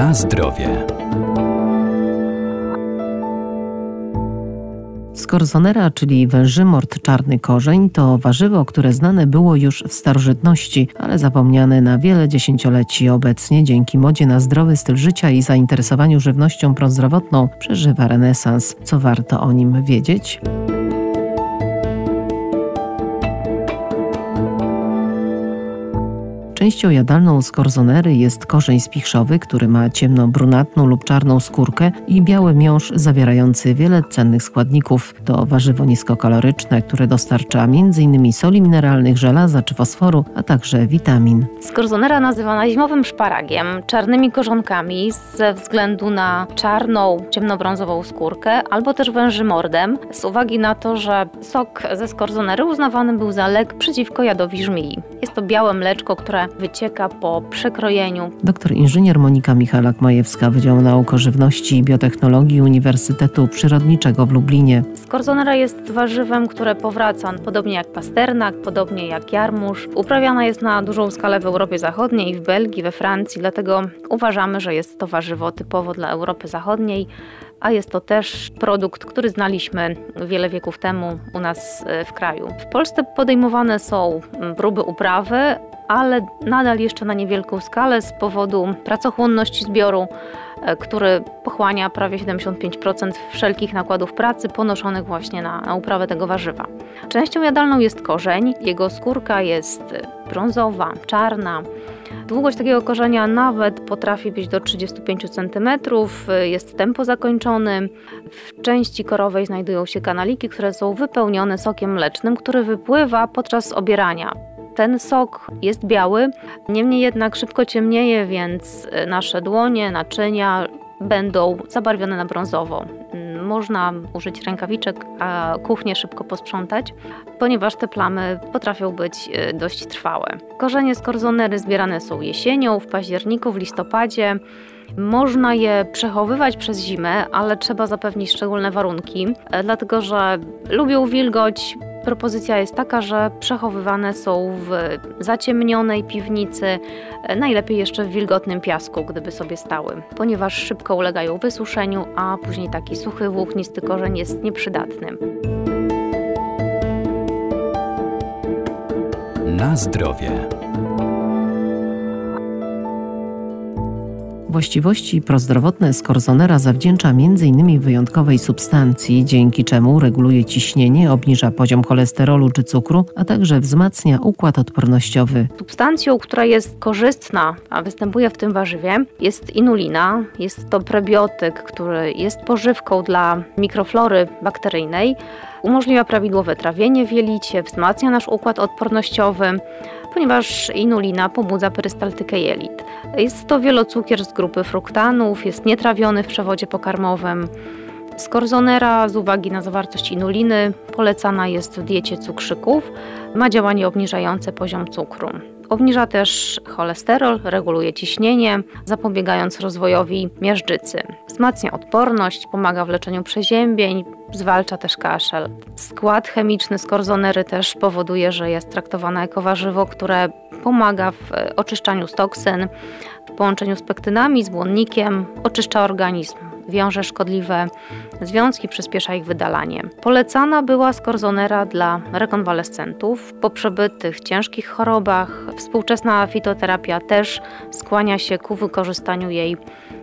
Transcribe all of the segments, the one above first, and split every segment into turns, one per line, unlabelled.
Na zdrowie.
Skorzonera, czyli wężymort czarny korzeń, to warzywo, które znane było już w starożytności, ale zapomniane na wiele dziesięcioleci obecnie dzięki modzie na zdrowy styl życia i zainteresowaniu żywnością prozdrowotną przeżywa renesans. Co warto o nim wiedzieć? Częścią jadalną skorzonery jest korzeń spichrzowy, który ma ciemno-brunatną lub czarną skórkę i biały miąższ zawierający wiele cennych składników. To warzywo niskokaloryczne, które dostarcza m.in. soli mineralnych, żelaza czy fosforu, a także witamin.
Skorzonera nazywana zimowym szparagiem, czarnymi korzonkami ze względu na czarną, ciemnobrązową skórkę, albo też wężymordem, z uwagi na to, że sok ze skorzonery uznawany był za lek przeciwko jadowi żmii. Jest to białe mleczko, które wycieka po przekrojeniu.
Doktor inżynier Monika Michalak-Majewska, Wydział Nauk o Żywności i Biotechnologii Uniwersytetu Przyrodniczego w Lublinie.
Skorzonera jest warzywem, które powraca, podobnie jak pasternak, podobnie jak jarmuż. Uprawiana jest na dużą skalę w Europie Zachodniej, w Belgii, we Francji, dlatego uważamy, że jest to warzywo typowo dla Europy Zachodniej a jest to też produkt, który znaliśmy wiele wieków temu u nas e, w kraju. W Polsce podejmowane są próby uprawy, ale nadal jeszcze na niewielką skalę z powodu pracochłonności zbioru, który pochłania prawie 75% wszelkich nakładów pracy ponoszonych właśnie na, na uprawę tego warzywa. Częścią jadalną jest korzeń, jego skórka jest brązowa, czarna. Długość takiego korzenia nawet potrafi być do 35 cm, jest tempo zakończony. W części korowej znajdują się kanaliki, które są wypełnione sokiem mlecznym, który wypływa podczas obierania ten sok jest biały, niemniej jednak szybko ciemnieje, więc nasze dłonie, naczynia będą zabarwione na brązowo. Można użyć rękawiczek, a kuchnię szybko posprzątać, ponieważ te plamy potrafią być e, dość trwałe. Korzenie skorzonery zbierane są jesienią, w październiku, w listopadzie. Można je przechowywać przez zimę, ale trzeba zapewnić szczególne warunki, e, dlatego że lubią wilgoć, Propozycja jest taka, że przechowywane są w zaciemnionej piwnicy, najlepiej jeszcze w wilgotnym piasku, gdyby sobie stały, ponieważ szybko ulegają wysuszeniu, a później taki suchy, włóknisty korzeń jest nieprzydatny.
Na zdrowie.
Właściwości prozdrowotne skorzonera zawdzięcza m.in. wyjątkowej substancji, dzięki czemu reguluje ciśnienie, obniża poziom cholesterolu czy cukru, a także wzmacnia układ odpornościowy.
Substancją, która jest korzystna, a występuje w tym warzywie, jest inulina. Jest to prebiotyk, który jest pożywką dla mikroflory bakteryjnej, umożliwia prawidłowe trawienie w jelicie, wzmacnia nasz układ odpornościowy ponieważ inulina pobudza perystaltykę jelit. Jest to wielocukier z grupy fruktanów, jest nietrawiony w przewodzie pokarmowym. Skorzonera z uwagi na zawartość inuliny polecana jest w diecie cukrzyków. Ma działanie obniżające poziom cukru. Obniża też cholesterol, reguluje ciśnienie, zapobiegając rozwojowi miażdżycy. Wzmacnia odporność, pomaga w leczeniu przeziębień, zwalcza też kaszel. Skład chemiczny skorzonery też powoduje, że jest traktowane jako warzywo, które pomaga w oczyszczaniu z toksyn, w połączeniu z pektynami, z błonnikiem, oczyszcza organizm wiąże szkodliwe związki, przyspiesza ich wydalanie. Polecana była skorzonera dla rekonwalescentów po przebytych ciężkich chorobach. Współczesna fitoterapia też skłania się ku wykorzystaniu jej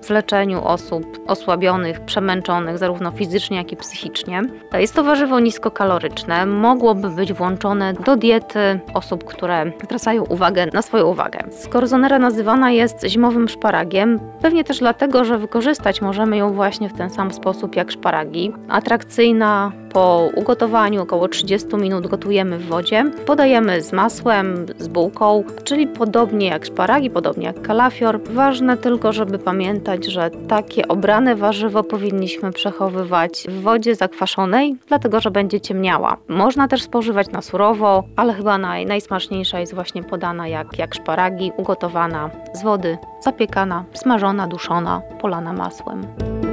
w leczeniu osób osłabionych, przemęczonych zarówno fizycznie, jak i psychicznie. Jest to warzywo niskokaloryczne, mogłoby być włączone do diety osób, które zwracają uwagę na swoją uwagę. Skorzonera nazywana jest zimowym szparagiem, pewnie też dlatego, że wykorzystać możemy ją właśnie w ten sam sposób jak szparagi. Atrakcyjna po ugotowaniu około 30 minut gotujemy w wodzie. Podajemy z masłem, z bułką, czyli podobnie jak szparagi, podobnie jak kalafior. Ważne tylko, żeby pamiętać, że takie obrane warzywo powinniśmy przechowywać w wodzie zakwaszonej, dlatego że będzie ciemniała. Można też spożywać na surowo, ale chyba naj, najsmaczniejsza jest właśnie podana jak, jak szparagi, ugotowana z wody, zapiekana, smażona, duszona, polana masłem.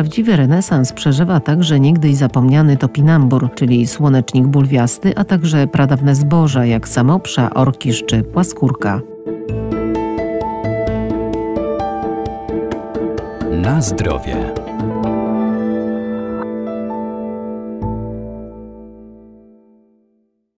Prawdziwy renesans przeżywa także niegdyś zapomniany topinambur, czyli słonecznik bulwiasty, a także pradawne zboża jak samoprza, orkisz czy płaskórka.
Na zdrowie.